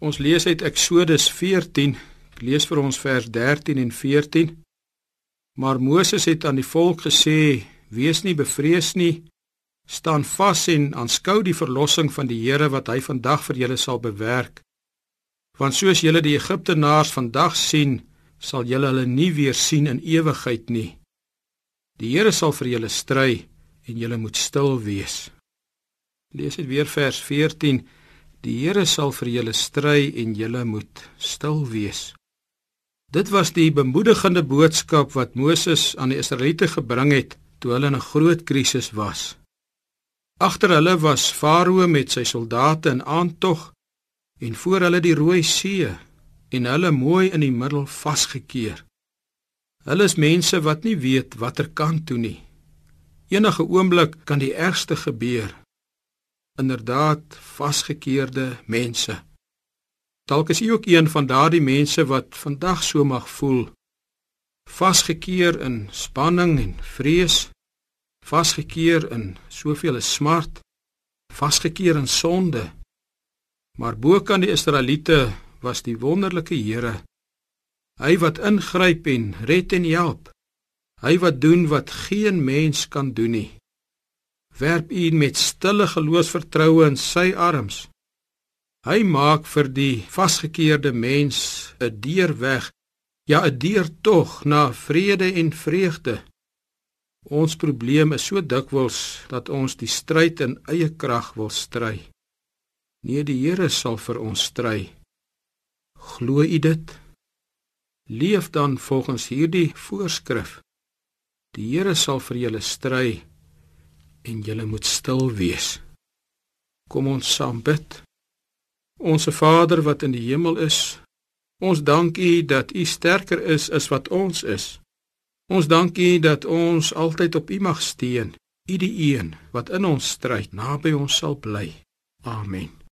Ons lees uit Eksodus 14. Ek lees vir ons vers 13 en 14. Maar Moses het aan die volk gesê: "Wees nie bevrees nie. Staan vas en aanskou die verlossing van die Here wat hy vandag vir julle sal bewerk. Want soos julle die Egiptenaars vandag sien, sal julle hulle nie weer sien in ewigheid nie. Die Here sal vir julle stry en julle moet stil wees." Lees dit weer vers 14. Die Here sal vir julle stry en julle moet stil wees. Dit was die bemoedigende boodskap wat Moses aan die Israeliete gebring het toe hulle in 'n groot krisis was. Agter hulle was Farao met sy soldate in aantog en voor hulle die Rooi See en hulle mooi in die middel vasgekeer. Hulle is mense wat nie weet watter kant toe nie. Enige oomblik kan die ergste gebeur inderdaad vasgekeerde mense. Dalk is u ook een van daardie mense wat vandag so mag voel. Vasgekeer in spanning en vrees, vasgekeer in soveel smart, vasgekeer in sonde. Maar bo kan die Israeliete was die wonderlike Here. Hy wat ingryp en red en help. Hy wat doen wat geen mens kan doen nie werp u met stille geloofsvertroue in sy arms. Hy maak vir die vasgekeerde mens 'n deur weg, ja 'n deur tog na vrede en vreugde. Ons probleem is so dikwels dat ons die stryd in eie krag wil stry. Nee, die Here sal vir ons stry. Glo u dit? Leef dan volgens hierdie voorskrif. Die Here sal vir julle stry en julle moet stil wees. Kom ons saam bid. Onse Vader wat in die hemel is, ons dank U dat U sterker is as wat ons is. Ons dank U dat ons altyd op U mag steun. U die een wat in ons stryd naby ons sal bly. Amen.